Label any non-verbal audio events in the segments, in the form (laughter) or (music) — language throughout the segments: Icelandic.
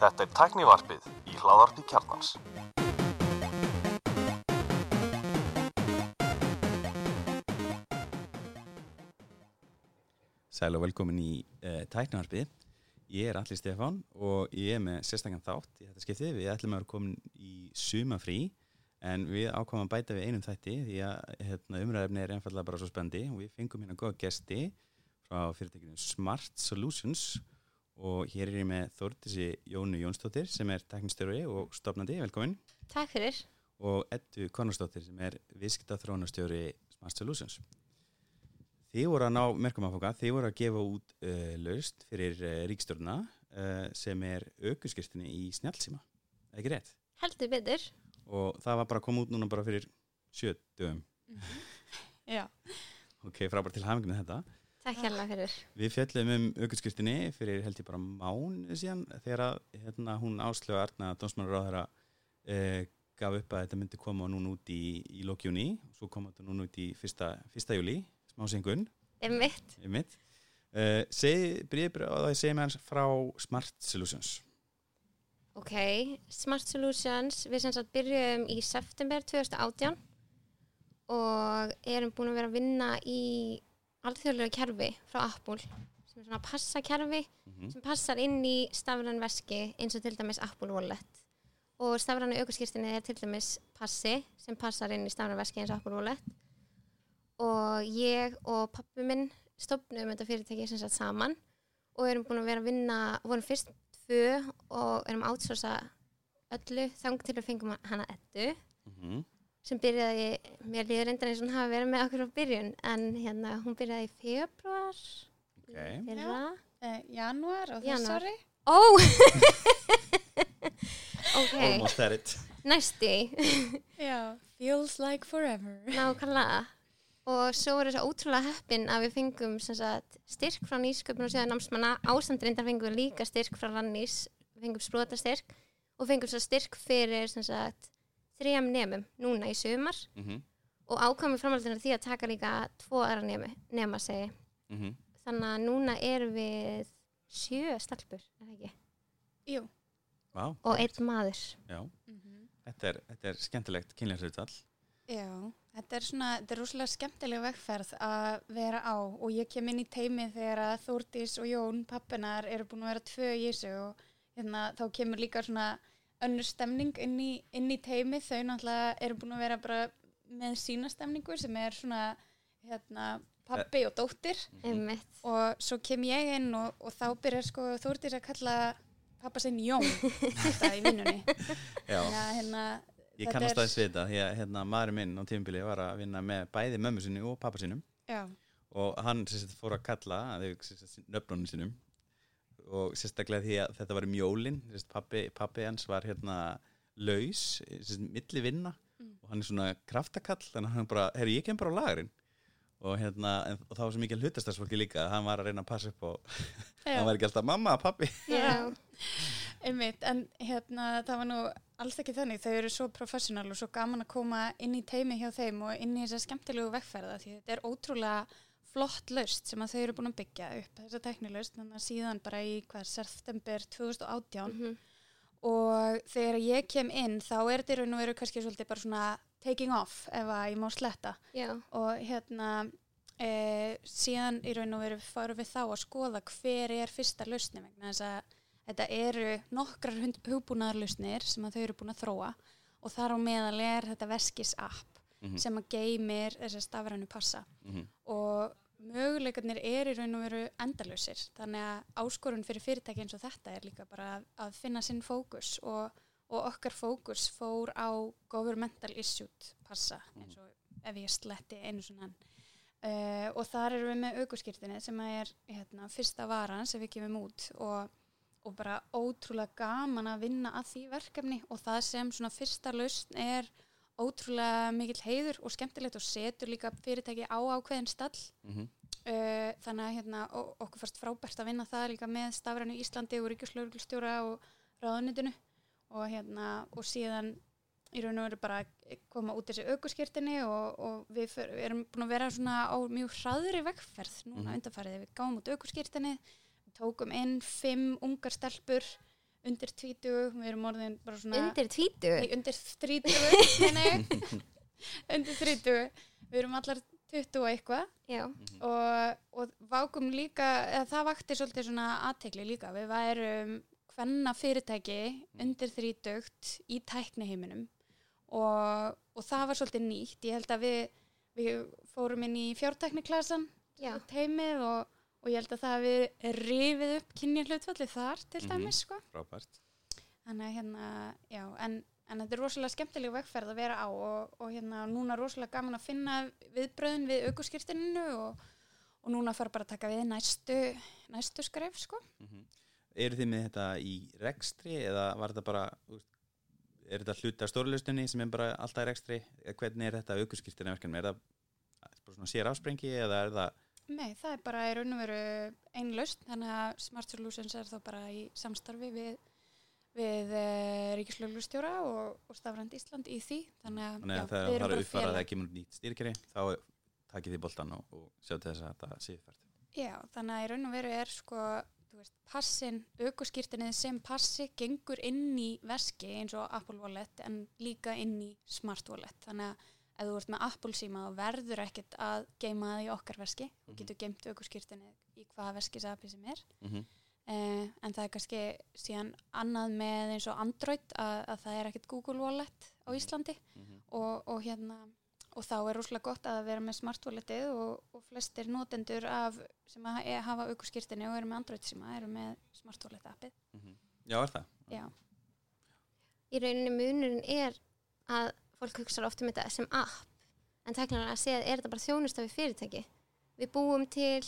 Þetta er tæknivarpið í hláðarpi kjarnans. Sæl og velkomin í uh, tæknivarpið. Ég er Alli Stefán og ég er með sérstaklega þátt í þetta skiptið. Við ætlum að vera komin í sumafrí en við ákvæmum að bæta við einum þætti því að hérna, umræðefni er einfallega bara svo spendi og við fengum hérna góða gesti frá fyrirtekinu Smart Solutions og hér er ég með Þórtisi Jónu Jónsdóttir sem er teknistjóri og stopnandi, velkomin. Takk fyrir. Og Eddu Konnarsdóttir sem er viðskiptaþrónastjóri Smart Solutions. Þið voru að ná merkum aðfoka, þið voru að gefa út uh, laust fyrir uh, ríkstjórna uh, sem er aukurskirtinni í snjálfsíma, ekki rétt? Heldur betur. Og það var bara að koma út núna bara fyrir sjö dögum. (laughs) Já, Ok, frábært til hafinginu þetta. Takk hérlega fyrir. Við fjallum um aukurskirtinni fyrir held ég bara mánu síðan þegar að, hérna, hún áslögu Arna Dómsmannur á þeirra gaf upp að þetta myndi koma núna út í, í lókjúni og svo koma þetta núna út í fyrsta, fyrsta júli, smásengun. Ef mitt. Ég mitt. Uh, segi, byrjið á það að segja mér frá Smart Solutions. Ok, Smart Solutions, við sem sagt byrjuðum í september 2018 og erum búin að vera að vinna í alþjóðlega kerfi frá Apple sem er svona passakerfi Mm sem passar inn í stafran veski eins og til dæmis Apple Wallet. Og stafranu aukurskýrstinni er til dæmis passi sem passar inn í stafran veski eins og Apple Wallet. Og ég og pappi minn stopnum þetta fyrirtæki sem sagt saman og erum búin að vera að vinna, vorum fyrst tvö og erum átsósa öllu þang til að fengum hana ettu Mm -hmm. Sem byrjaði, mér líður reyndar eins og hún hafi verið með okkur á byrjun en hérna hún byrjaði í februar Ok. fyrra uh, janúar á Janúar. þessari. Ó (laughs) Ok, Almost at it. næsti (laughs) Já, feels like forever. Nákvæmlega og svo er þess að ótrúlega heppin að við fengum sem sagt, styrk frá nýsköpun og séðan námsmanna ásamt reyndar fengum við líka styrk frá Rannís við fengum sprotastyrk og fengum styrk fyrir sem sagt, þrejum nemum núna í sumar Mm -hmm. og ákvæmum framhaldinu því að taka líka tvo aðra nemi, nema segi Mm -hmm. þannig að núna erum við sjö stelpur er það ekki? Jú. Vá. og einn maður Já, þetta er, þetta er skemmtilegt kynlegsrutall. Já, þetta er svona, þetta er rosalega skemmtilega vegferð að vera á og ég kem inn í teimi þegar að Þórdís og Jón, pappinar, eru búin að vera tvö í þessu og hérna, þá kemur líka svona önnur stemning inn í, inn í teimi, þau náttúrulega eru búin að vera bara með sína stemningu sem er svona hérna, pappi og dóttir. Einmitt. Og svo kem ég inn og, og þá byrjar sko Þórdís að kalla pappa sinn Jón. (laughs) Þetta í vinnunni Já, Já, hérna, ég kannast er- aðeins við þetta því að hérna, maður minn á tímubili var að vinna með bæði mömmu sinni og pappa sinum já, og hann sagt, fór að kalla nöfnunum sinum og sérstaklega því að þetta var um jólin sem sagt, pappi, pappi hans var hérna laus, sem sagt, milli vinna Mm. og hann er svona kraftakall þannig að hann bara, herri ég kem bara á lagurinn og hérna, en, og það var svo mikið hlutastarsfólki líka að hann var að reyna að passa upp og (laughs) hann var ekki alltaf mamma, pappi Já, (laughs) einmitt en hérna það var nú alls ekki þannig. Þau eru svo professional og svo gaman að koma inn í teimi hjá þeim og inn í þessa skemmtilegu vegferða því þetta er ótrúlega flott laust sem að þau eru búin að byggja upp þessa teknilaust þannig að síðan bara í hvað september 2018 mhm, og þegar ég kem inn þá er þetta í raun og veru kannski svolítið bara svona taking off ef að ég má sletta. Já, og hérna e, síðan í raun og veru fárum við þá að skoða hver er fyrsta lausni vegna þess að þetta eru nokkrar hugbúnaðarlausnir sem að þau eru búin að þróa. Og þar á meðal er þetta veskis app Mhm. sem að geymir þessa stafrænu passa Mhm. og möguleikarnir er í raun og veru endalausir þannig að áskorun fyrir fyrirtæki eins og þetta er líka bara að, að finna sinn fókus og, og okkar fókus fór á governmental issued passa eins og ef ég sletti einu svona uh, og þar erum við með aukurskirtinni sem að er hérna, fyrsta varan sem við gefum út og, og bara ótrúlega gaman að vinna að því verkefni og það sem svona fyrsta lausn er ótrúlega mikill heiður og skemmtilegt og setur líka fyrirtæki á ákveðin stall Mhm. uh, þannig að hérna, okkur fannst frábært að vinna það líka með stafrænu Íslandi og ríkislauglustjóra og ráðunitinu og hérna og síðan í raun og veru bara koma út þessi aukurskirtinni og, og við för, erum búin að vera svona á mjög hraðri vegferð núna Mhm. undanfarið við gáum út aukurskirtinni við tókum inn fimm ungar stelpur undir tvítu, við erum orðin bara svona Undir tvítu? Nei, undir þrítu nei, (laughs) undir þrítu við erum allar 20 og eitthvað. Já. og, og vákum líka eða það vakti svolítið svona aðtegli líka. Við værum hvenna fyrirtæki undir þrítugt í tækniheiminum. Og, og það var svolítið nýtt. Ég held að við, við fórum inn í fjártækniklasan Já. teimið og, og ég held að það við rifið upp kynja hlutfalli þar til Mhm. dæmis sko Frábært. Þannig að hérna, já, en, en þetta er rosalega skemmtileg vegferð að vera á og, og hérna núna rosalega gaman að finna viðbröðin við aukurskirtininu og, og núna fara bara að taka við næstu, næstu skref, sko. Mm Eru þið með þetta í rekstri eða var þetta bara, er þetta hluti af stórlustunni sem er bara alltaf í rekstri? Hvernig er þetta aukurskýrtina verkefni? Er það bara svona sér afsprengi eða er það, Nei, það er bara í raun og veru einn laust, þannig að Smart Solutions er þá bara í samstarfi við, við e, Ríkislöglustjóra og, og Stafrænd Ísland í því, þannig að, þannig já, að það við er bara uppfara að það kemur nýtt stýrkeri, þá takið þið boltan og, og sjá til þess að þetta sé fært. Já, þannig að í raun og veru er sko, þú veist, passin, aukurskýrtinnið sem passi gengur inn í veski eins og Apple Wallet en líka inn í Smart Wallet. Þannig að ef þú ert með Apple síma þá verður ekkert að geima það í okkar veski. Þú Mhm. getur geimt aukurskýrtinnið í hvaða veskisapi sem er. Mm -hmm. Eh, en það er kannski síðan annað með eins og Android að, að það er ekkert Google Wallet á Íslandi Mhm. og, og hérna og þá er rosalega gott að vera með Smart Walletið og, og flestir notendur af, sem að e- hafa aukurskirtinni og eru með Android síma eru með Smart Wallet appið. Já, er það? Já, Í rauninni munurinn er að fólk hugsa oft um þetta sem app en teknilega að segja er þetta bara þjónusta við fyrirtæki. Við búum til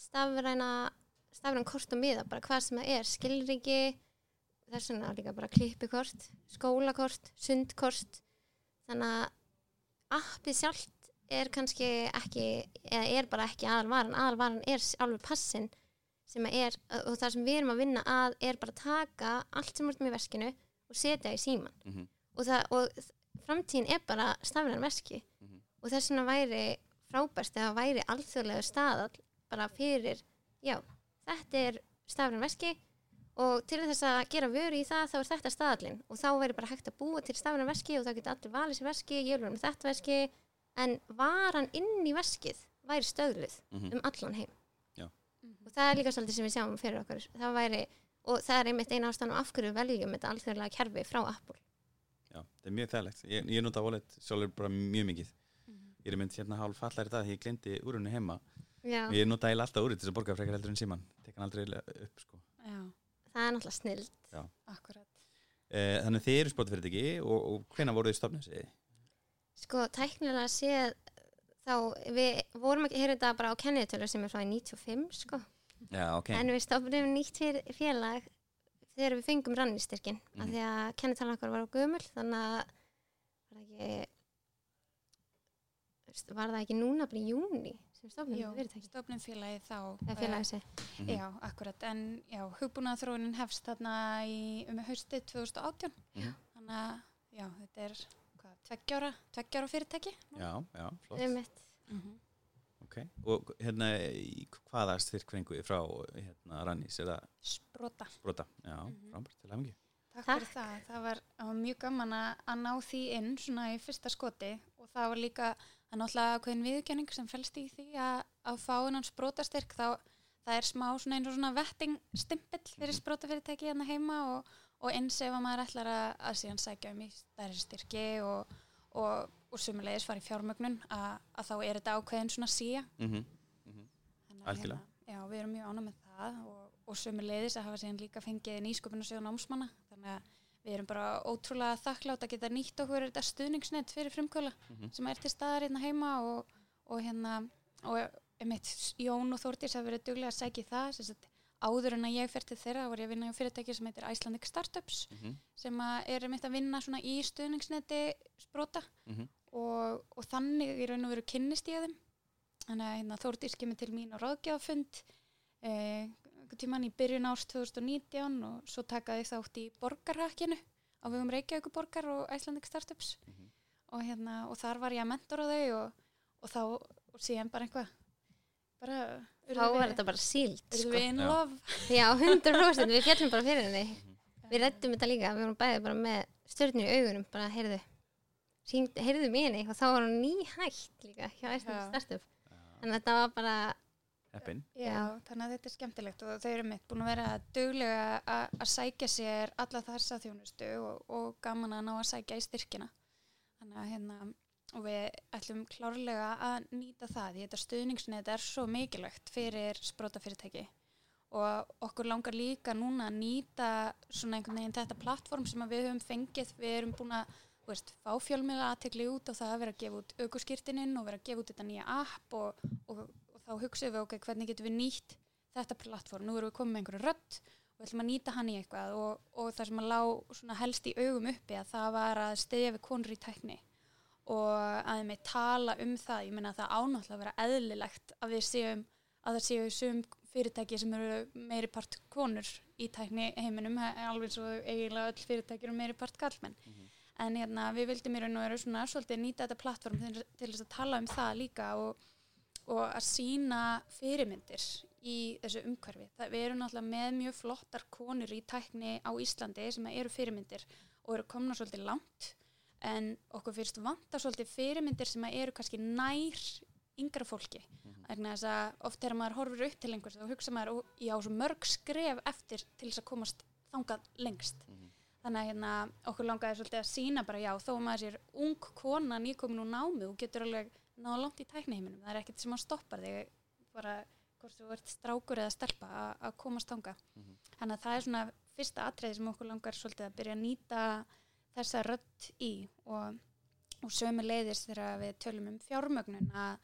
stafræna stafræn kort og miða, bara hvað sem það er skilriki, þess vegna líka bara klippikort, skólakort sundkort þannig að appið sjálft er kannski ekki, eða er bara ekki aðalvaran, aðalvaran er alveg passin sem að er, og það sem við erum að vinna að er bara að taka allt sem er með veskinu og setja í síman Mm -hmm. og, það, og framtíðin er bara stafræn veski Mhm. og þess vegna væri frábært eða væri alþjóðlega staðall bara fyrir, já, þetta er stafræn veski og til þess að gera vöru í það þá er þetta staðallin og þá væri bara hægt að búa til stafræn veski og það geta allir valið sér veski, ég vil vera með þetta veski en varan inn í veskið væri stöðluð Mhm. um allan heim Já. og það er líka svolítið sem við sjáum fyrir okkur það væri, og það er einmitt eina ástæðan af hverju við veljum þetta alþjóðlega kerfi frá Apple Já, það er mjög þægilegt. Ég, ég nota wallet sjálfur bara mjög mikið. Ég er mynd hérna hálf fallar í dag því ég glemdi úrunni heima. Já. Ég nota eiginlega alltaf úrið til þess að borga frekar heldur en síman. Tek hann aldrei upp, sko. já, það er náttúrulega snill akkurat. Eh, þannig þið eru spotfyrirtæki og, og hvena voruð þið stofnum sig? sko, tæknilega séð þá, við vorum ekki heyra þetta bara á kennitölu sem er frá í 95 sko, Já, ok. en við stofnum nýtt félag þegar við fengum rannistyrkin mm. af Mhm. því að kennitalan okkar var á gömul þannig að var það ekki var það ekki núna bara í júni sem stofnum fyrirtæki stofnum félagi þá. félagi sé Mhm. Já, akkurat, en já, hugbúnaðþróunin hefst þarna í, um haustið 2018. Mhm. Þannig að, já, þetta er, hvað, tveggjára, tveggjára fyrirtæki. Já, já, flott. Einmitt. Mm Ok. Og hérna, hvaða styrkfengu frá hérna Rannís? Er það Sprota. brota? Já, frábært til hafingi. Takk, Takk. fyrir það. Það var, það var mjög gaman að, ná því inn svona í fyrsta skoti og það var líka að náttúrulega ákveðin viðurkenning sem fælst í því að, að fá innan sprótastyrk þá það er smá svona eins og svona vetting stimpill fyrir Mhm. sprótafyrirtæki hérna heima og, og eins ef að maður ætlar að, að síðan sækja um í stærri styrki og, og, og sumulegis fara í fjármögnun að, að þá er þetta ákveðin svona síja Mm -hmm. Þannig að Algjörlega. Hérna, já, við erum mjög ánum með það og, og sömuleiðis að hafa síðan líka fengið nýsköpunarsjóð námsmanna. Þannig að við erum bara ótrúlega þakklátt að geta nýtt okkur þetta stuðningsnett fyrir frumkvöla Mhm. sem er til staðar hérna heima og, og hérna, og einmitt Jón og Þórdís hafa verið duglega að sækja í það. Sem sagt, áður en að ég fer til þeirra var ég að vinna á fyrirtæki sem heitir Icelandic Startups Mhm. sem að er einmitt að vinna svona í stuðningsneti sprota Mhm. Og, og þannig í raun og veru kynnist ég þeim þannig að hérna, Þórdís kemur til mín á ráðgjafafund eh, tímann í byrjun árs 2019 og svo takaði þátt í borgarhakkinu á vegum Reykjavík borgar og Icelandic Startups Mhm. og, hérna, og þar var ég að mentora þau og, og þá og síðan bara einhvað bara þá var þetta bara Erum sko. við Já. love? Já, 100% við fjallum bara fyrir henni Við rættum þetta líka, við vorum bæði bara með stjörnir í augunum, bara heyrðu hringd- heyrðu mig henni og þá var hún nýhætt líka hjá Já. Startup en þetta var bara, Heppin. Já, þannig að þetta er skemmtilegt og þau eru mitt búin að vera duglega að að sækja sér alla þessa þjónustu og, og gaman að ná að sækja í styrkina. Þannig að hérna, og við ætlum klárlega að nýta það, því þetta stuðningsnið er svo mikilvægt fyrir sprótafyrirtæki og okkur langar líka núna að nýta svona einhvern veginn þetta plattform sem að við höfum fengið, við erum búin að veist, fá fjölmiðla aðtekli út og það að vera að gefa út aukurskýrtininn og vera að gefa út þetta nýja app og, og, og þá hugsaðum við ok, hvernig getum við nýtt þetta plattform, nú erum við komið með einhverju rödd og við ætlum að nýta hann í eitthvað og, og það sem að lá helst í augum uppi að það var að stiðja við konur í tækni og að þeim með tala um það, ég meina að það ánáttúrulega vera eðlilegt að við séum að það séu sum fyrirtæki sem eru meiri part konur í tækni heiminum, alveg svo eiginlega öll fyrirtæki eru meiri part kallmenn en hérna, við vildum í raun og veru svona svolítið nýta þetta plattform til, til þess að tala um það líka og, og að sína fyrirmyndir í þessu umhverfi. Það, við erum náttúrulega með mjög flottar konur í tækni á Íslandi sem eru fyrirmyndir og eru komna svolítið langt en okkur fyrst vantar svolítið fyrirmyndir sem eru kannski nær yngra fólki. Þannig að oft þegar maður horfir upp til einhvers þá hugsa maður, "Ó, ég á svo mörg skref eftir til þess að komast þangað lengst. Þannig að hérna, okkur langaði svolítið að sína bara já, þó að maður sér ung kona nýkomin úr námi og getur alveg náða langt í tækniheiminum. Það er ekkert sem að stoppar þig, bara hvort þú ert strákur eða stelpa að- komast þanga. Þannig að það er svona fyrsta atriði sem okkur langar svolítið að byrja að nýta þessa rödd í og, og sömu leiðis þegar við tölum um fjármögnun að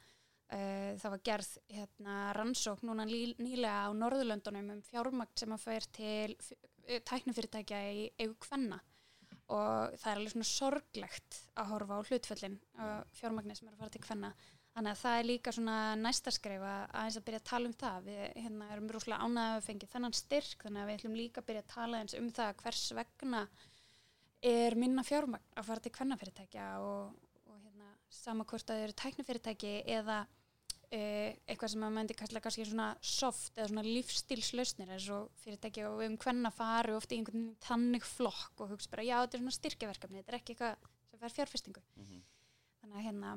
uh, það var gerð hérna, rannsókn núna nýlega á Norðurlöndunum um fjármagn sem að fær til f- tæknifyrirtækja í eigu kvenna. Og það er alveg svona sorglegt að horfa á hlutföllin uh, fjármagnir sem er að fara til kvenna. Þannig að það er líka svona næsta skref að aðeins að byrja að tala um það. Við hérna, erum rúslega ánægða að fengi þennan styrk þannig að við ætlum líka að byrja að tala eins um það hvers vegna er minna fjármagn að fara til kvennafyrirtækja og, og hérna, sama hvort að þau eru tæknifyrirtæki eða eitthvað sem að myndi kalla kannski svona soft eða svona lífstílslausnir eins og fyrirtæki og við um hvenna faru oft í einhvern tannig flokk og hugsa bara já þetta er svona styrkjaverkefni, þetta er ekki eitthvað sem fær fjárfestingu. Þannig að hérna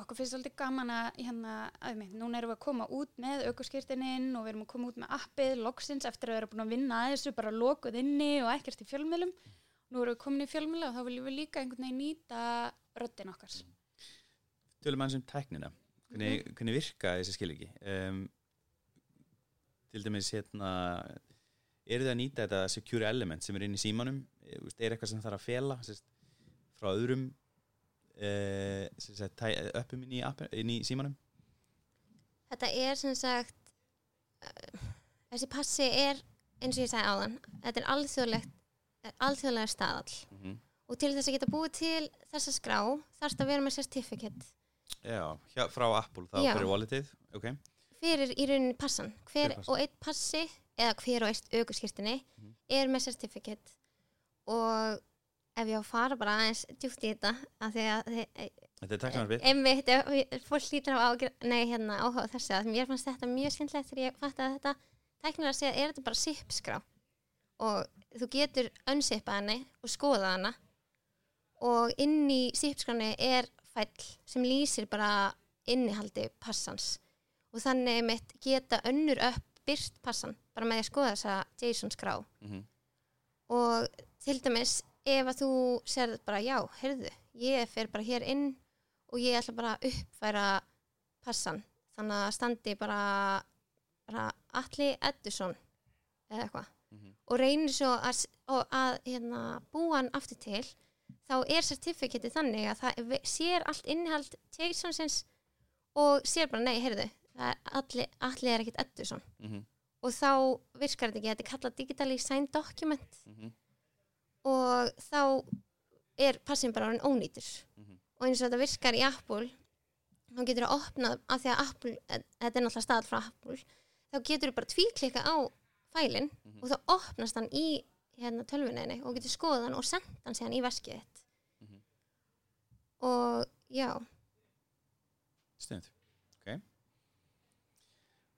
okkur finnst svolítið gaman að hérna, að minn, núna erum við að koma út með aukurskýrtininn og við erum að koma út með appið loksins eftir að við erum búin að vinna að þessu bara lokuð inni og ekkert í fjölmiðlum. Nú erum við komin í fjölmiðla og þá viljum við líka einhvern veginn nýta röddin okkar. Tölum aðeins um tæknina. Hvernig, hvernig virka þessi skiliki? Um, til dæmis hérna, eru þið að nýta þetta secure element sem er inn í símanum? Er eitthvað sem þarf að fela sérst, frá öðrum sérst, uppum inn í, inn í símanum? þetta er sem sagt þessi passi er eins og ég sagði áðan, þetta er alþjóðlegt alþjóðlega staðall Mm -hmm. og til þess að geta búið til þessa skrá þarfst að vera með certificate Já, hjá, frá Apple þá Já. fyrir walletið, ok. fyrir í rauninni passan hver passan. og eitt passi eða hver og eitt aukurskirtinni Mhm. er með certificate og ef ég á að fara bara aðeins djúpt í þetta að því að þi- Þetta er tæknarfið. einmitt, ef fólk lítur á ágjör, nei, hérna, áhuga á þessu að mér fannst þetta mjög skemmtilegt þegar ég fatt að þetta tæknilega að segja, er þetta bara SIP-skrá og þú getur unsipað henni og skoða hana og inn í SIP-skráni er fæll sem lýsir bara innihaldi passans og þannig mitt geta önnur upp byrt passan bara með að skoða þessa JSON-skrá Mm -hmm. og til dæmis ef að þú serð bara já, heyrðu, ég fer bara hér inn og ég ætla bara að uppfæra passan þannig að standi bara, bara Atli Eddursson eða eitthvað Mhm. og reynir svo að, að hérna, búa hann aftur til þá er certificate þannig að það sér allt innihald JSON-sins og sér bara nei, heyrðu Atli, Atli er ekkit Eddursson Mm -hmm. og þá virkar þetta ekki, þetta er kallað digitally signed document Mm og þá er passin bara orðin ónýtur Mhm. og eins og þetta virkar í Apple þá getur það opnað af því að Apple, eh, þetta er náttúrulega stað frá Apple þá getur þú bara tvíklikka á fælinn Mhm. og þá opnast hann í hérna tölvuninni og getur skoðað hann og sendt hann síðan í veskið. Og já. Stund, ok.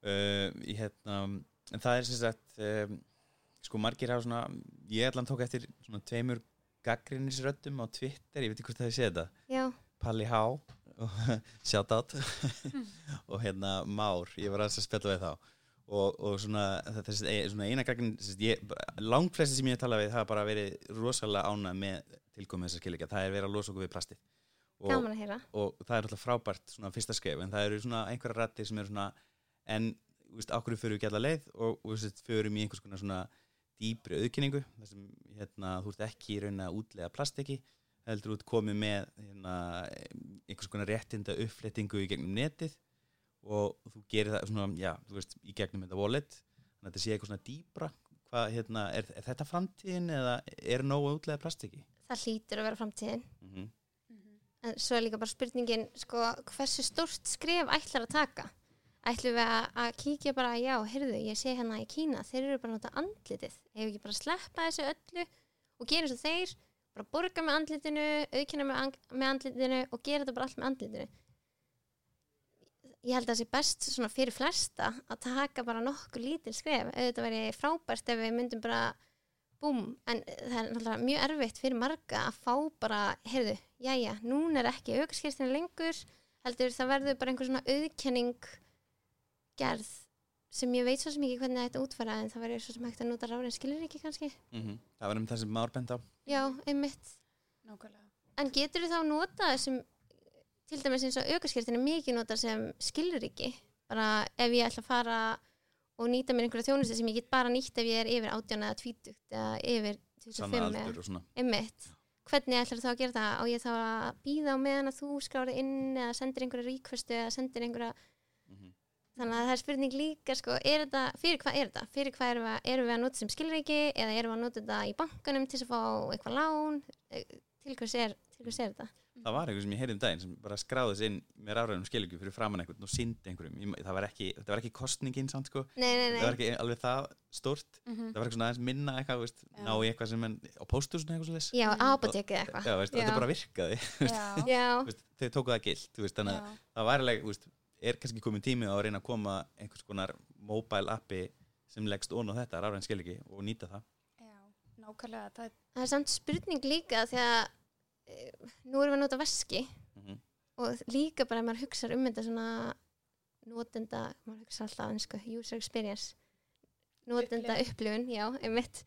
Uh, ég, hérna, en það er sem sagt um, sko margir hafa svona ég allan tók eftir svona tveimur gaggrinnisröddum á Twitter, ég veit ekki hvort það er séð þetta já, Palli Há (laughs) shout out. (laughs) Og hérna Már, ég var aðeins að spjalla við þá. Og, og svona, þetta er þessi- svona eina gagnin, langt flesti sem ég hef talað við hafa bara verið rosalega ánað með tilkomið þessar skilíkja, það er verið að losa okkur við plastið og, gaman að heyra. og það er alltaf frábært svona fyrsta skref en það eru svona einhverja rættir sem eru svona en, þú veist, ákveður fyrir við alla leið? Og, þú veist, förum í einhvers konar svona dýpri auðkynningu þar sem hérna, þú ert ekki í raunin að útlega plastiki heldur út komið með hérna, einhvers konar réttinda uppflettingu í gegnum netið og þú gerir það svona, já, þú veist, í gegnum þetta wallet, þannig að þetta sé eitthvað svona dýpra. Hvað, hérna, er, er þetta framtíðin eða er nógu útlega plastiki? það hlýtur að vera framtíðin en svo er líka bara spurningin sko, hversu stórt skref ætlar að taka? Ætlum við að, að kíkja bara já, heyrðu, ég sé hérna í Kína þeir eru bara nota andlitið. Ef ekki bara sleppa þessu öllu og gera eins og þeir bara borga með andlitinu auðkynna með, með andlitinu og gera þetta bara allt með andlitinu? Ég held að það sé best fyrir flesta að taka bara nokkuð lítil skref. Auðvitað væri frábært ef við myndum bara búm, en það er náttúrulega mjög erfitt fyrir marga að fá bara, heyrðu, jæja, núna er ekki aukarskýrstina lengur, heldur það verður bara einhver svona auðkenning gerð sem ég veit svo sem ekki hvernig að útfæra en það verður svo sem hægt að nota ráðin skilur ekki kannski. -hmm. Það var um það sem Már bent á Já, einmitt. Nákvæmlega. En getur þú þá nota þessum, til dæmis eins og aukarskýrstina mikið nota sem skilur ekki, bara ef ég ætla að fara og nýta mér einhverja þjónustu sem ég get bara nýtt ef ég er yfir 18 eða 20 eða yfir 25 sanna eða aldur og svona Einmitt. Hvernig ætlar þá að gera það? Og ég þá að býða á meðan að þú skráði inn eða sendir einhverja ríkvestu eða sendir einhverja Mhm. þannig að það er spurning líka sko, er þetta, fyrir hvað er þetta? Fyrir hvað erum við, erum við að nota sem skilreiki eða erum við að nota þetta í bankanum til að fá eitthvað lán? Eh, Til hvers er, til hvers er þetta? Það var eitthvað sem ég heyrði um daginn sem bara skráði sig inn með rafrænum skilugju fyrir framann einhvern og síndi einhverjum það var ekki, þetta var ekki kostningin samt sko Nei, nei, það var nei. ekki alveg það stórt Mhm. það var eitthvað svona aðeins minna eitthvað veist, ná í eitthvað sem en á pósthúsinu eitthvað svo leys Já, apotekið eitthvað. Já, veist, þetta Já. bara virkaði (laughs) Já. Já, veist, þau tóku það gilt veist, þannig að það var alveg veist, er kannski komin tími að reyna að koma einhvers konar mobile appi sem leggst ón á þetta rafræn skilugju og nýta það Já. Nákvæmlega. Það er það er samt spurning líka því að nú erum við að nota veski. Mm og líka bara ef maður hugsa um þetta svona notenda, maður hugsa alltaf einsku, user experience. Notenda upplifun, já, einmitt.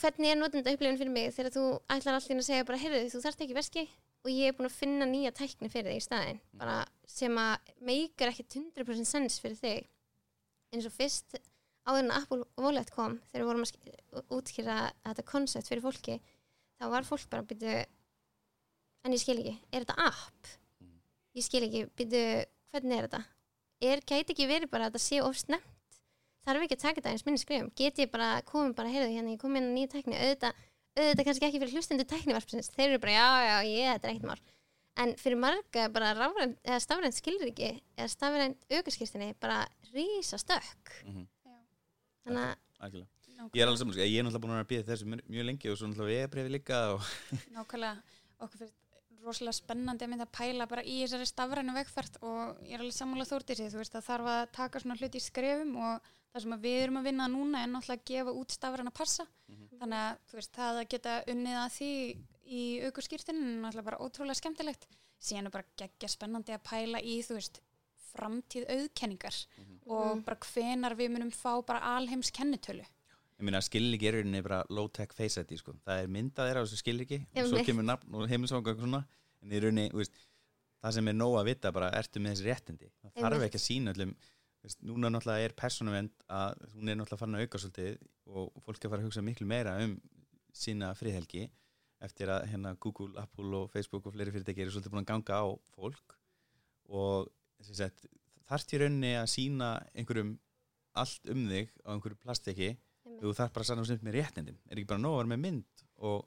Hvernig er notenda upplifun fyrir mig þegar þú ætlar allir að segja bara, heyrðu, þú þarft ekki veski? Og ég er búin að finna nýja tækni fyrir þig í staðinn, bara sem að meikar ekki 100% sens fyrir þig. Eins og fyrst áður en Apple Wallet kom þegar við vorum að útskýra þetta koncept fyrir fólki þá var fólk bara að byrja en ég skil ekki, er þetta app? Mhm. Ég skil ekki, byrju, hvernig er þetta? Er, gæti ekki verið bara að þetta sé of snemt? Þarf ekki að taka þetta eins minni skrifum? Get ég bara, komið bara, heyrðu, hérna, ég kom inn á nýja tækni, auðvitað, auðvitað kannski ekki fyrir hlustendur tæknivarpsins, þeir eru bara, já, já, ég, þetta er ekkert mál. En fyrir marga bara rafrænt, eða stafrænt skilur ekki, eða stafrænt aukarskýrstinni, bara rísa stökk. -hmm. Þannig að, algjörlega Ég er alveg saman, ég er náttúrulega búin að vera að býða þessu mjög- mjög lengi og svo náttúrulega ég er brefið líka og (laughs) nákvæmlega. Okkur fyrir rosalega spennandi að mynda að pæla bara í þessari stafrænu vegferð og ég er alveg sammála þórtið þú veist það þarf að taka svona hluti í skrefum og það sem að við erum að vinna núna er náttúrulega að gefa út stafræna passa. Þannig að þú veist það að geta unnið að því í aukurskýrtinu er náttúrulega bara ótrúlega skemmtilegt. Síðan er bara geggja spennandi að pæla í þú veist framtíð auðkenningar og bara hvenar við munum fá bara alheims kennitölu Ég meina skilriki er í rauninni bara low tech face ID sko. það er myndað þeirra á þessu skilriki og svo kemur nafn og heimilsvang og svona. En í rauninni, veist, það sem er nóg að vita bara ertu með þessi réttindi? Það þarf ekki að sína öllum veist, núna náttúrulega er persónuvend að hún er náttúrulega farin að auka svolítið og fólk er að fara að hugsa miklu meira um sína friðhelgi eftir að hérna Google, Apple og Facebook og fleiri fyrirtæki eru svolítið búin að ganga á fólk. Og þarft í rauninni að sína einhverjum allt um þig á einhverju plastiki þú þarf bara að sanna sem með réttindin. Er ekki bara nóg að vera með mynd og,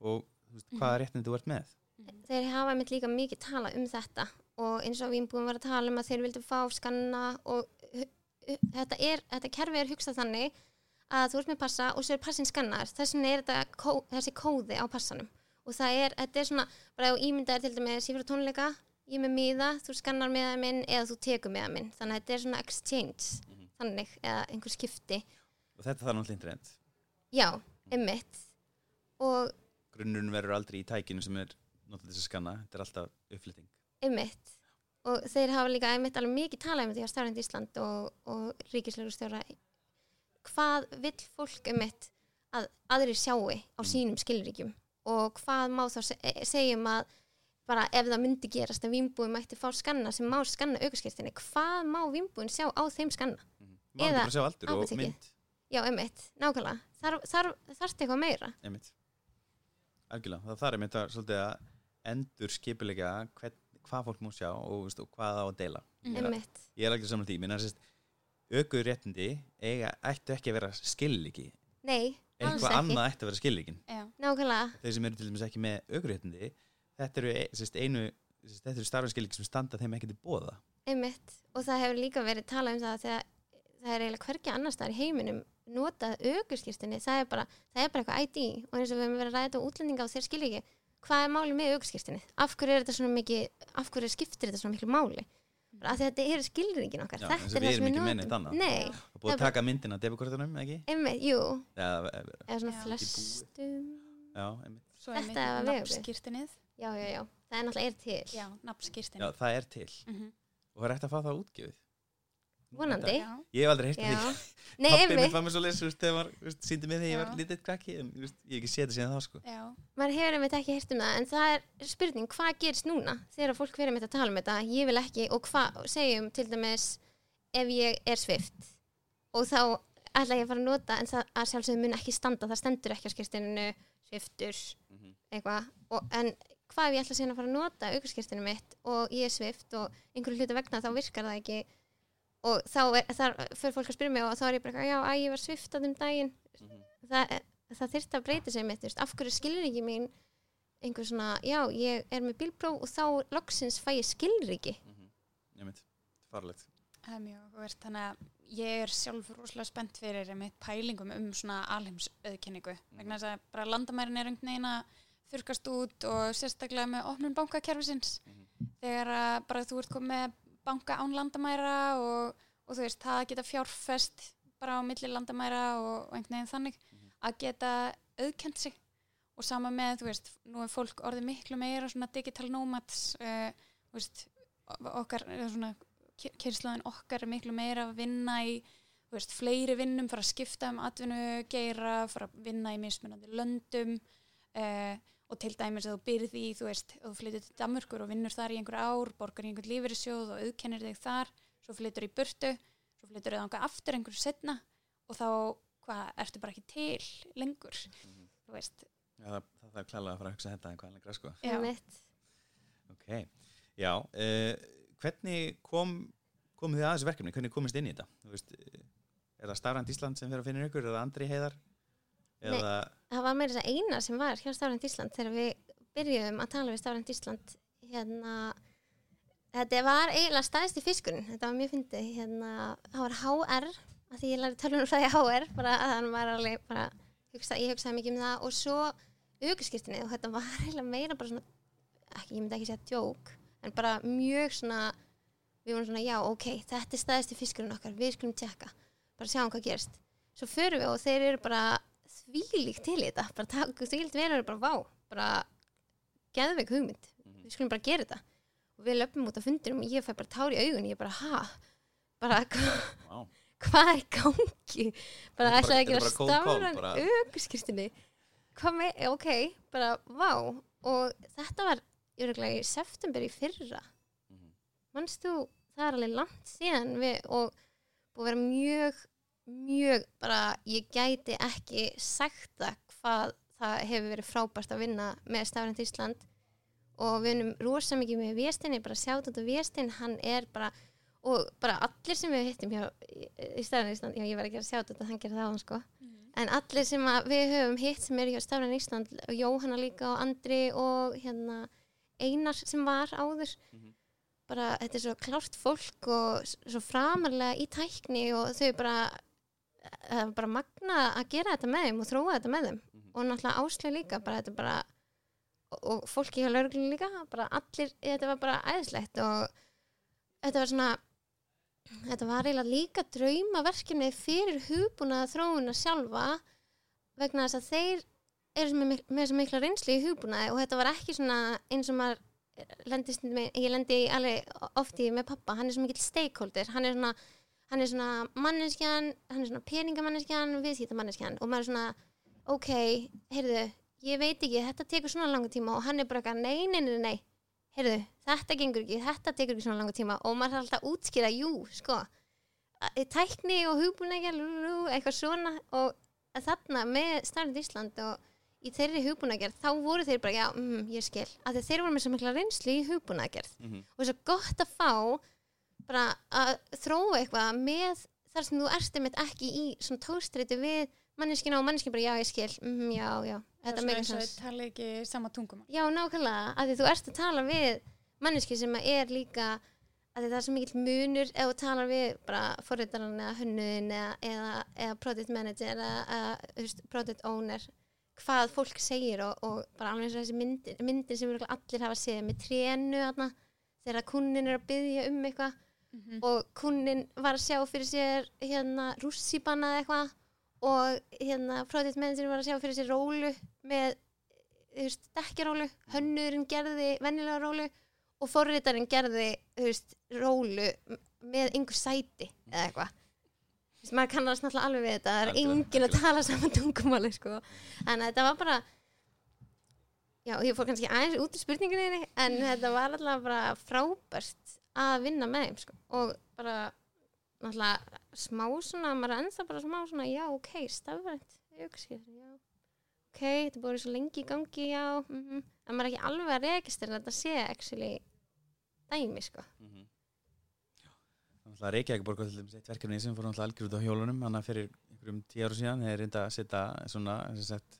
og veist, hvaða réttindi þú ert með? Þeir hafa mitt líka mikið tala um þetta og eins og við erum búin að vera að tala um að þeir vildu fá skanna og þetta, er, þetta kerfi er hugsað þannig að þú ert með passa og svo er passin skannar þess vegna er þetta kó, þessi kóði á passanum. Og það er, þetta er svona, bara þú ímyndaðir til dæmis ég fyrir tónleika ég með miða, þú skannar miða minn eða þú tekur miða minn, þannig að þetta er svona exchange, Mhm. þannig, eða einhver skipti og þetta þarf náttúrulega internet já, einmitt. Og grunnurinn verður aldrei í tækinu sem er náttúrulega þess að skanna, þetta er alltaf uppflytting einmitt. Og þeir hafa líka einmitt alveg mikið talað um því á Stafrænt Ísland og, og ríkislegu hvað vill fólk einmitt að aðrir sjáu á Mm. sínum skilríkjum? Og hvað má þá se segjum að bara ef það myndi gerast að vínbúin mætti fá skanna sem má skanna aukaskirtinni, hvað má vínbúin sjá á þeim skanna? má ekki Eða bara sjá aldur og mynd Já, einmitt, nákvæmlega. Þar, þar, þarfst eitthvað meira? Einmitt. Algjörlega, það þarf einmitt að svolítið að endur skipilega hvað fólk múið sjá og, veist, og hvað á að deila. Ég er, einmitt, ég er algjörlega saman því, minna sérst aukuð réttindi eiga, ættu ekki að vera skilliki nei, alls eitthvað ekki. annað ætti að vera skillikin Já, nákvæmlega, þeir sem eru til dæmis ekki með aukuréttindi þetta eru e- sérst, einu sérst, þetta eru starfinskillik sem standa þeim ekki til bóða einmitt. Og það hefur líka verið talað um það þegar það er eiginlega hvergi annars staðar í heiminum notað aukurskýrstinni, það er bara það er bara eitthvað ID og eins og við hefum verið að ræða þetta á útlendinga og þeir skilja ekki, hvað er máli með aukurskýrstinni af hverju er þetta svona mikið af hverju skiptir þetta svona miklu máli bara af því að þetta eru skilringin okkar Já, þetta er það sem við notum neitt annað. nei, Já. og búið Það að taka myndina af debikortunum, ekki? einmitt, jú Eða, eða svona Já. flestum já, einmitt. svo Þetta er vegabréf. nafnskirtinnið. já, já, já, það er náttúrulega er til Já, já, nafnskirtinnið. það er til Mhm. og það er eftir að fá það útgefið vonandi, ég hef aldrei af því nei, Pappi einmitt, var með svo leys, þegar síndi mig þegar ég var lítið krakki en ég hef ekki þetta síðan þá sko. Já, maður hefur einmitt ekki heyrt um það en það er spurning, hvað gerist núna þegar fólk verður einmitt að tala um þetta? Ég vil ekki, og hvað, segjum til dæmis ef ég er svift og þá ætla ég að fara að nota en það að sjálfsögum mun ekki standa það stendur ekki á skirtinu sviftur Mhm. eitthvað, og, en hvað ef ég ætla síðan að fara að nota aukarskirtinu mitt og ég er svift og einhverju hluta vegna þá virkar það ekki og þá er, þar fyrir fólk að spyrja mig og þá er ég bara, já, að ég var svift að þeim daginn Mhm. það, það þyrfti að breyta sig mitt, af hverju skilriki mín einhver svona, já, ég er með bílpróf og þá loksins fæ ég skilriki ég mynd, farlegt það er mjög áhugavert. Þannig að ég er sjálf rosalega spennt fyrir mitt pælingum um svona alheimsauðkenningu. Vegna þess að bara landamærin er einhvern veginn að þurkast út og sérstaklega með opnum bankakerfisins. Þegar að bara þú ert komið með banka án landamæra og, og þú veist, það að geta fjárfest bara á milli landamæra og, og einhvern veginn þannig að geta auðkent sig. Og sama með, þú veist, nú er fólk orðið miklu meira svona digital nomads uh, þú veist, okkar svona, kyrslaðin okkar er miklu meira að vinna í þú veist, fleiri vinnum, fara að skipta um atvinnu geira, fara að vinna í mismunandi löndum uh, og til dæmis að þú byrði í, þú veist, þú flyttir til Danmörkur og vinnur þar í einhver ár, borgar í einhvern lífeyrissjóð og auðkennir þig þar, svo flyttur í burtu, svo flyttur þig þangað aftur einhverju setna og þá, hvað, ertu bara ekki til lengur, þú veist. Já, það, það þarf klálega að fara að hugsa þetta eitthvað lengra sko. Já. Einmitt. ok, já uh, hvernig kom komið þið að þessu verkefni, hvernig komist inn í þetta? Þú veist, eh, er það Starrand Ísland sem fer að finna ykkur, er það Andri Heiðar eða, það var meira þess að eina sem var hjá Stafrænt Ísland þegar við byrjuðum að tala við Stafrænt Ísland hérna þetta var eiginlega staðist í fiskurinn þetta var mjög fyndið hérna, það var HR að því ég lærði tölunum fræði HR bara að hann var alveg bara, hugsa, ég hugsaði mikið um það og svo aukurskirtinni og þetta var (laughs) eiginlega meira bara svona ekki, ég myndi ekki segja djók en bara mjög svona við vorum svona já ok, þetta er staðist í fiskurinn okkar við skulum tjekka, bara sjáum hvað gerist. Svo förum við og þeir eru bara þvílíkt til í þetta. Bara takk þvílíkt eru bara vá bara geðveik hugmynd. Við skulum bara gera þetta. Og við löpum út á fundinum og ég fæ bara tár í augun ég bara ha? Bara (laughs) Vá. hvað er gangi? Bara ætlaði ekki að hvað með, ok, bara vá. Og þetta var í september í fyrra. Mhm. mannst þú, það er alveg langt síðan við, og búið að vera mjög mjög bara, ég gæti ekki sagt það hvað það hefur verið frábært að vinna með Stafrænt Ísland. Og við vinnum rosa mikið með Viestinni, bara sjátt þetta Viestin, hann er bara og bara allir sem við hittum hjá í, í Stafrænt Ísland, já ég var ekki að sjátt þetta, hann gerði það á hann sko en allir sem að við höfum hitt sem eru hjá Stafræn Ísland og Jóhanna líka og Andri og hérna Einar sem var áður. Mhm. bara þetta er svo klárt fólk og svo framarlega í tækni og þau bara það er bara magna að gera þetta með þeim og þróa þetta með þeim Mhm. og náttúrulega áslega líka bara þetta bara og, og fólki hjá lauruglunni líka bara allir, þetta var bara æðislegt og þetta var svona þetta var eiginlega líka draumaverkefni fyrir hugbúna þróuna sjálfa vegna þess að þeir eru með, með svo mikla reynslu í hugbúnaði og þetta var ekki svona eins og maður lendi stundum, í- ég lendi alveg oft í með pappa, hann er svo mikill stakeholder hann er svona, hann er svona manneskjan, hann er svona peningamanneskjan viðskiptamanneskjan og maður er svona ok, heyrðu, ég veit ekki þetta tekur svona langa tíma og hann er bara eitthvað nei, nei, nei, nei, heyrðu þetta gengur ekki, þetta tekur ekki svona langa tíma og maður er alltaf útskýra, jú, sko að- tækni og hugbúnaði eitthvað svona og þarna með Starrend Ísland og í þeirri hugbúnagerð þá voru þeir bara, já, mm, ég skil að þeir voru með svo mikla reynslu í hugbúnagerð Mhm. og þess að gott að fá bara að þróa eitthvað með þar sem þú ert einmitt ekki í svona tóstreitu við manneskina og manneskina bara, já, ég skil. Mm, já, já, þetta það er meikar eins og sens þau tala ekki sama tungumál. Já, nákvæmlega, að því þú ert að tala við manneski sem er líka að því það er svo mikill munur ef þú talar við bara forritaran eða hönnuðin eða, eða, eða product manager eða, eða product owner hvað fólk segir og, og bara alveg eins og þessi myndir, myndir sem allir hafa séð með trénu þarna þegar kunnin er að byggja um eitthvað Mhm. og kunnin var að sjá fyrir sér hérna rússipanna eða eitthvað. Og hérna product manager var að sjá fyrir sér rólu með veist, dekkjarólu, hönnurinn gerði venjulega rólu og forritarinn gerði veist, rólu með einhver sæti eða eitthvað. Maður kannast náttúrulega alveg við þetta. Það er enginn að tala saman tungumáli sko. en þetta var bara já, ég fór kannski aðeins út í spurningunni en þetta var alltaf bara frábært að vinna með þeim sko. og bara náttúrulega smá svona, maður er ennþá bara smá svona, já, ok, stafrænt. Ok, þetta búið svo lengi í gangi, já mm en maður er ekki alveg að registra þetta sé actually dæmi, sko. Mhm. Þannig að Reykjavík borgar til dæmis eitt verkefni sem fór algjör út á hjólunum. Hann fyrir einhverjum tíu ára síðan þeir reynda að setja svona sem sagt,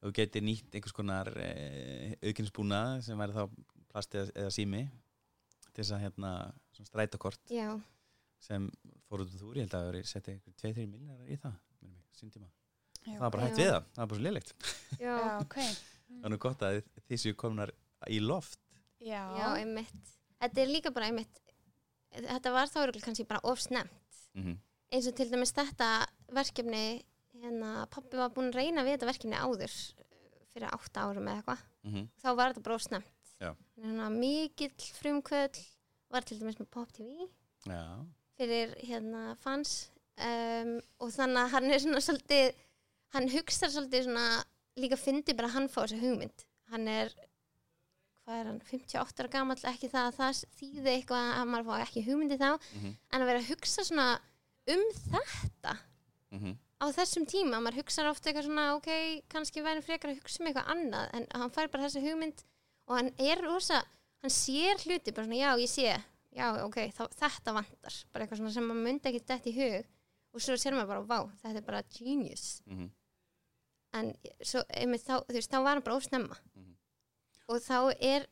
þú getur nýtt einhvers konar e, aukinsbúna sem væri þá plast eða, eða sími þess að hérna strætakort já, sem fór út úr þúr, ég held að það veri setja einhver 2-3 miljonar í það minnir mig, sín tíma. Já, það var bara hægt Já. við það, það var bara svo lélegt. Já, Já, ok. það er nú gott að þið séu komnar í loft. Já, já, einmitt. Þetta er líka bara einmitt þetta var þá örugglega kannski bara ofsnemt mm -hmm. eins og til dæmis þetta verkefni hérna, pappi var búin að reyna við þetta verkefni áður fyrir átta árum eða eitthvað. Mm þá var þetta bara ofsnemt Já. hérna, mikill frumkvöld var til dæmis með Pop TV Já, fyrir hérna fans um, og þannig að hann er svona svolítið hann hugsar svolítið svona líka fyndi bara að hann fá þessa hugmynd hann er hvað er hann, 58 ára gamall ekki það að það þýði eitthvað að maður fá ekki hugmyndi þá mm en að vera að hugsa svona um þetta -hmm. á þessum tíma, maður hugsa ofta eitthvað svona ok, kannski væri frekar að hugsa um eitthvað annað en hann fær bara þessa hugmynd og hann er rosa, hann sér hluti bara svona, já, ég sé, já, ok þá, þetta vantar, bara eitthvað svona sem maður myndi ekki dætt í hug og svo sér maður bara, vá, þetta er bara genius Mm -hmm. en svo, einmitt, þá, þú veist, þá var hann bara ósnemma Mhm. og þá er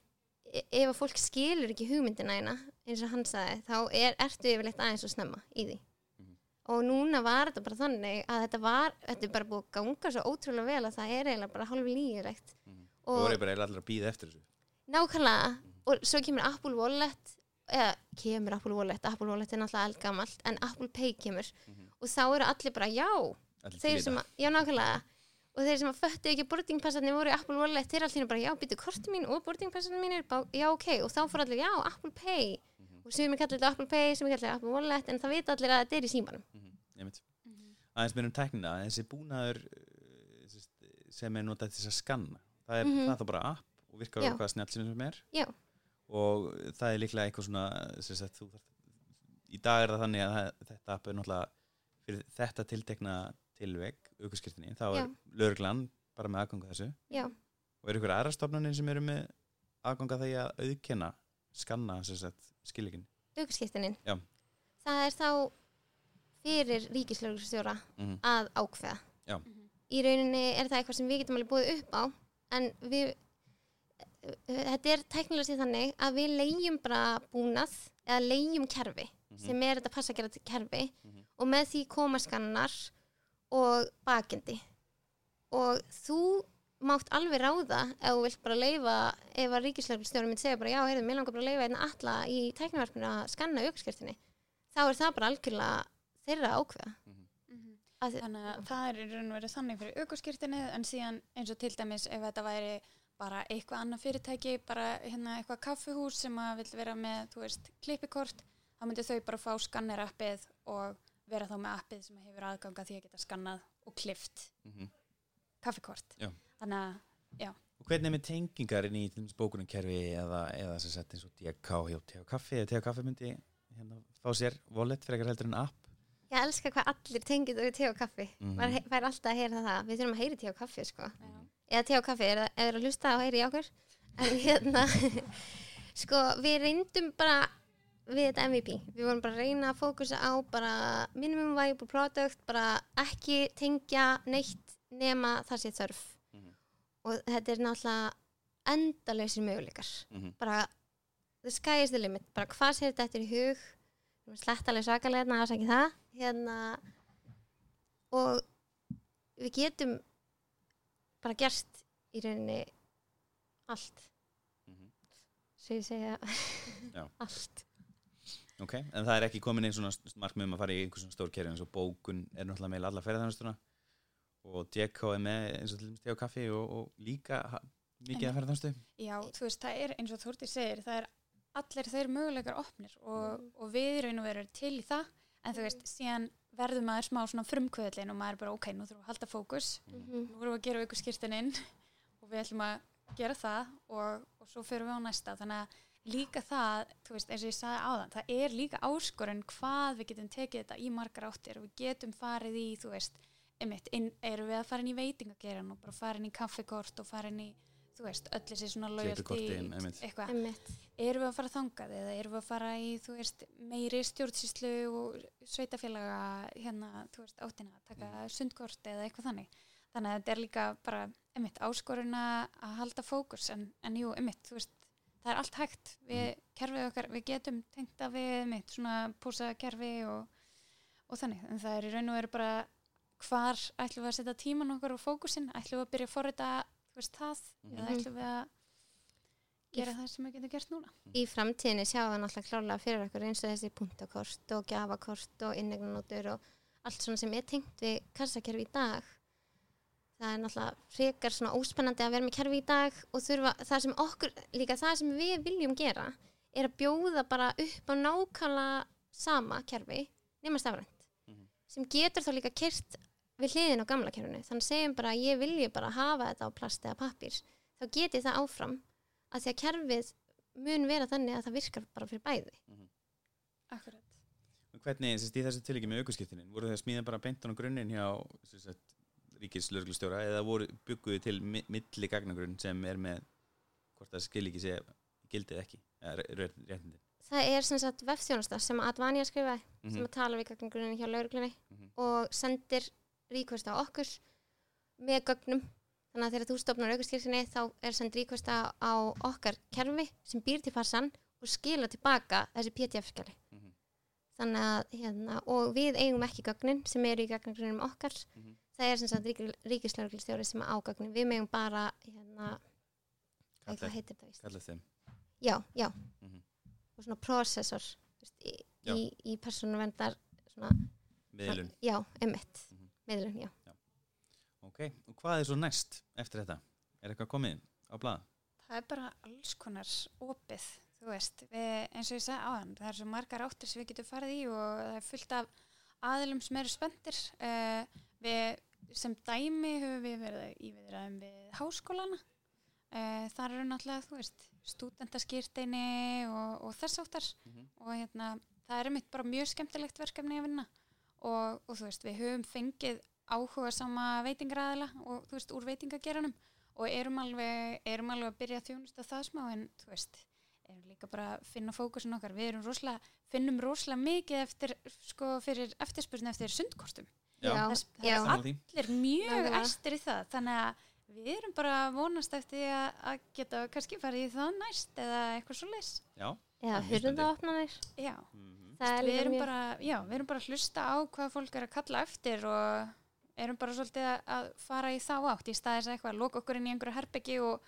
e- ef að fólk skilur ekki hugmyndina eina eins og hann sagði, þá er, ertu yfirleitt aðeins og snemma í því Mhm. og núna var þetta bara þannig að þetta var, þetta er bara búið að ganga svo ótrúlega vel að það er eiginlega bara hálf lígilegt og og voru bara allir að býða eftir þessu. Nákvæmlega. Og svo kemur Apple Wallet eða kemur Apple Wallet, Apple Wallet er náttúrulega eldgamalt en Apple Pay kemur. Mhm. og þá eru allir bara já. Allir þeir sem að, já nákvæmlega. Og þeir sem að föttu ekki boardingpassarnir voru í Apple Wallet, þeir allir bara já, býtu korti mín og boardingpassarnir mín er bara, já ok. Og þá fór allir, já, Apple Pay. Mhm. og sem ég kallar þetta Apple Pay, sem ég kallar þetta Apple Wallet en það vita allir að þetta er í símanum. Mhm, einmitt. aðeins mér um tæknina þessi búnaður uh, sem sagt, sem er notað til að skanna það er, Mhm. það er þá bara app og virkar á hvaða snjall sem er Já. og það er líklega eitthvað svona sem sagt, þú í dag er það þannig að það, þetta app er náttúrulega fyrir þetta tiltekna tilveg aukurskirtinni, þá er Já. lögreglan bara með aðganga þessu já, og eru ykkur aðra stofnanir sem eru með aðganga því að auðkenna skanna sem skilíkin aukurskiptinin Já. það er þá fyrir ríkislögurstjóra mm að ákveða Já. í rauninni er það eitthvað sem við getum alveg búið upp á en við þetta er tæknilega sér þannig að við leigjum bara búnað eða leigjum kerfi sem er þetta passa að gera til kerfi Mhm. og með því koma skannar og bakendi og þú mátt alveg ráða ef þú vilt bara leifa ef að ríkislöfnstjóri myndi segja bara já, heyrðu, mér langar bara að leifa einn alla í tæknivarpinu að skanna aukskirtinni þá er það bara algjörlega þeirra ákveða. Að, Þannig að það er í raun og verið þannig fyrir aukurskirtinu en síðan eins og til dæmis ef þetta væri bara eitthvað annað fyrirtæki, bara hérna eitthvað kaffuhús sem að vil vera með, þú veist, klippikort, þá myndi þau bara fá skannerappið og vera þá með appið sem hefur aðganga því að geta skannað og klift Mhm. kaffikort. Já. Þannig að, já, Og hvernig er með tengingar inn í bókunarkerfi eða, eða sem sagt eins og DK hjá Teo Kaffi eða Teo Kaffi myndi hérna fá sér wallet fyrir eitthvað heldur en app ég elska hvað allir tengið við te og kaffi. Mhm. maður he- fær alltaf að heyra það við þurfum að heyra í te og kaffi sko. Já. eða te og kaffi, er það er að hlusta og heyri í okkur. En (laughs) hérna (laughs) sko, við reyndum bara við þetta MVP, við vorum bara að reyna að fókusa á bara minimum viable product, bara ekki tengja neitt nema það sé þörf. Mhm. og þetta er náttúrulega endalausir möguleikar. Mhm. bara the sky is the limit, bara hvað sér þetta eftir í hug? Við erum slettalega svakalega hérna að sagja það hérna og við getum bara gerst í rauninni allt. Mhm. svo ég segja Já. (laughs) allt. Ok, en það er ekki komin einn svona markmið um að fara í einhvern svona stór kerfi eins og bókun er náttúrulega meil alla ferðarþjónustuna og DK er með eins og til dæmis Teo Kaffi og, og líka mikið að ferðarþjónustu Já, þú veist, það er eins og Þórti segir, það er allir þeir möguleikar opnir og, og við í raun og veru til í það, en þú veist, síðan verður maður smá svona frumkvöðlin og maður er bara, ok, nú þurfum við að halda fókus, Mhm. nú erum við að gera ykkur skýrtin inn og við ætlum að gera það og, og svo fyrir við á næsta, þannig að líka það, þú veist, eins og ég sagði áðan, það er líka áskorun hvað við getum tekið þetta í margar áttir og við getum farið í, þú veist, einmitt, erum við að fara inn í veitingageran og bara fara inn í kaffikort og fara inn í, þú veist, öll þessi svona einmitt. eitthvað. Erum við að fara þangað eða erum við að fara í þú veist, meiri stjórnsýslu og sveitafélaga hérna, þú veist, áttina að taka sundkort eða eitthvað þannig? Þannig að þetta er líka bara, einmitt, áskoruna að halda fókus en, en jú, einmitt, þú veist, það er allt hægt. Við, kerfið okkar, við getum tengt að við, einmitt, svona púsa kerfi og, og þannig, en það er í raun og veru bara hvar ætlum við að setja tíman okkar og fókusin, ætlum við að byrja að forrita þú veist, það, eða Mhm. ætlum við að gera það sem við getum gert núna í framtíðinni sjáum við náttúrulega klárlega fyrir okkur eins og þessi punktakort og gjafakort og innegnanótur og allt svona sem er tengt við kassakerfi í dag það er náttúrulega frekar svona óspennandi að vera með kerfi í dag og þurfa það sem okkur, líka það sem við viljum gera er að bjóða bara upp á nákvæmlega sama kerfi nema stafrænt Mhm. sem getur þá líka kyrt við hliðin á gamla kerfinu. Þannig segjum bara að ég vilji bara hafa þetta á plast eða pappír. Þá geti það áfram að því að kerfið mun vera þannig að það virkar bara fyrir bæði. Akkurat. Og Hvernig, sérst, í þessu tilíki með aukurskiptinin voru það smíða bara beintan á grunninn hjá ríkislörglustjóra eða voru bygguði til mi milli gagnagrunn sem er með hvort það skil ekki sé gildið ekki eða það er sem sagt vefþjónusta sem Advanja skrifaði Mhm. sem að tala við gagnagrunin hjá lauruglunni Mhm. og sendir ríkvist á okkur með gögnum þannig að þegar þú stofnar aukurskirksinni þá er send ríkvist á okkar kerfi sem býr til passan og skila tilbaka þessi PDF-skjali Mhm. þannig að hérna, og við eigum ekki gögnin sem eru í gagnagruninum okkar Mhm. það er sem sagt rík, ríkislauruglustjóri sem á gögnin við megum bara hérna, Æ, hvað kallað heitir það Já, já. Mhm. Og svona processor í, í, í persónuvendar svona, miðlun Já, emitt. Miðlun, já. ok, og hvað er svo næst eftir þetta? er eitthvað komið á blað? Það er bara alls konar opið, þú veist, við, eins og ég sagði áðan, það er svo margar áttir sem við getum farið í og það er fullt af aðilum sem eru spenntir. Uh, við sem dæmi höfum við verið í viðræðum við háskólana. Uh, þar eru náttúrulega, þú veist, stúdentaskýrteini og, og þess áttar Mhm. og hérna, það er mitt bara mjög skemmtilegt verkefni að vinna og, og þú veist, við höfum fengið áhuga sama veitingræðila og þú veist, úr veitingageranum og erum alveg, erum alveg að byrja að þjónusta það smá en þú veist erum líka bara að finna fókusin okkar við erum rosalega, finnum rosalega mikið eftir, sko, fyrir eftirspurni eftir sundkostum. Já, það já. er allir mjög æstir í það þannig að við erum bara að vonast eftir að, að geta kannski farið í það næst eða eitthvað svo leys. já, Eða Það er mjög hurðaopnanir. Já, Mhm. Við erum, mjög... bara, já, við erum bara að hlusta á hvað fólk er að kalla eftir og erum bara svolítið að- að fara í þá átt í staðis að eitthvað, loka okkur inn í einhverju herbyggi og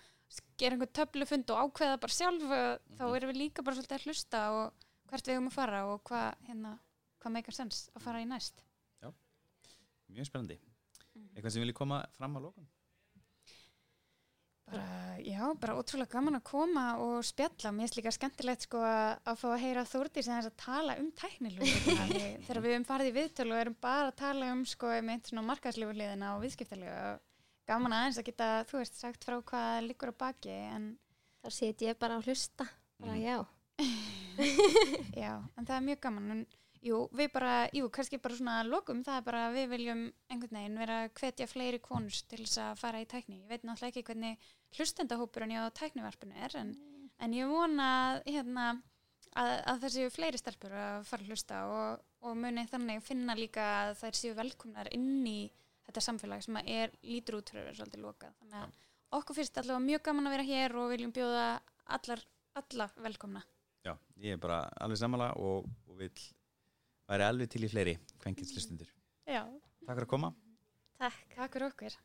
gera einhver töflufund og ákveða bara sjálf, uh, þá Mhm. erum við líka bara svolítið að hlusta og hvert við eigum að fara og hvað, hérna, hvað meikar sens að fara í næst. Mjög spennandi. Mhm. Eitthvað sem vilji koma fram á lókun? Bara, já, bara ótrúlega gaman að koma og spjalla. Mér finnst líka skemmtilegt sko að fá að heyra Þórdís að tala um tæknilugina. (laughs) Þegar við erum farið í viðtölu og erum bara að tala um sko með hliðina og viðskiptalegu. Gaman aðeins að geta, þú veist, sagt frá hvað liggur á baki en Þá sit ég bara að hlusta. Bara Mhm. já. (laughs) já, en það er mjög gaman. En, jú, við bara, jú, kannski bara svona lokum, það er bara að við viljum einhvern veginn vera að hvetja fleiri konur til þess að fara í tækni. Ég veit náttúrulega ekki hvernig hlustendahópurinn á tæknivarpinu er, en En ég vona hérna, að, að það séu fleiri stelpur að fara að hlusta og, og muni þannig finna líka að þær séu velkomnar inn í þetta samfélag sem er lítur út fyrir að vera svolítið lokað. Þannig að okkur finnst allavega mjög gaman að vera hér og viljum bjóða allar, alla velkomna. Já, ég er bara alveg sammála og, og vil væri alveg til í fleiri kvenkinslustundur. Já. Takk fyrir að koma. Takk. Takk fyrir okkur.